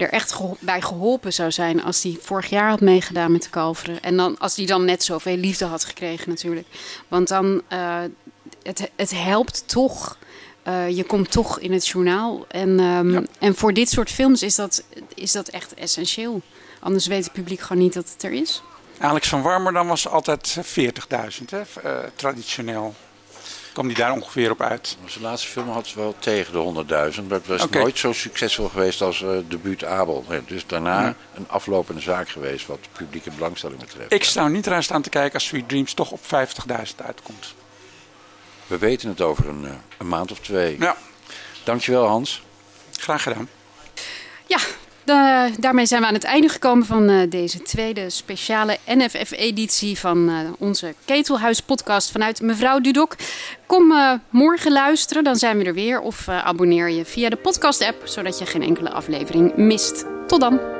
er echt bij geholpen zou zijn als hij vorig jaar had meegedaan met de Kalveren. En dan, als hij dan net zoveel liefde had gekregen natuurlijk. Want dan, uh, het, het helpt toch. Uh, je komt toch in het journaal. En, um, en voor dit soort films is dat, is dat echt essentieel. Anders weet het publiek gewoon niet dat het er is. Alex van Warmerdam was altijd 40.000, uh, traditioneel kwam die daar ongeveer op uit. Zijn laatste film had ze wel tegen de 100.000. Maar het was nooit zo succesvol geweest als uh, debuut Abel. Dus daarna ja. een aflopende zaak geweest wat publieke belangstelling betreft. Ik sta niet eraan staan te kijken als Sweet Dreams toch op 50.000 uitkomt. We weten het over een, uh, een maand of twee. Ja. Dankjewel Hans. Graag gedaan. Ja, daarmee zijn we aan het einde gekomen van uh, deze tweede speciale NFF-editie van uh, onze Ketelhuis-podcast vanuit Mevrouw Dudok. Kom uh, morgen luisteren, dan zijn we er weer. Of abonneer je via de podcast-app, zodat je geen enkele aflevering mist. Tot dan!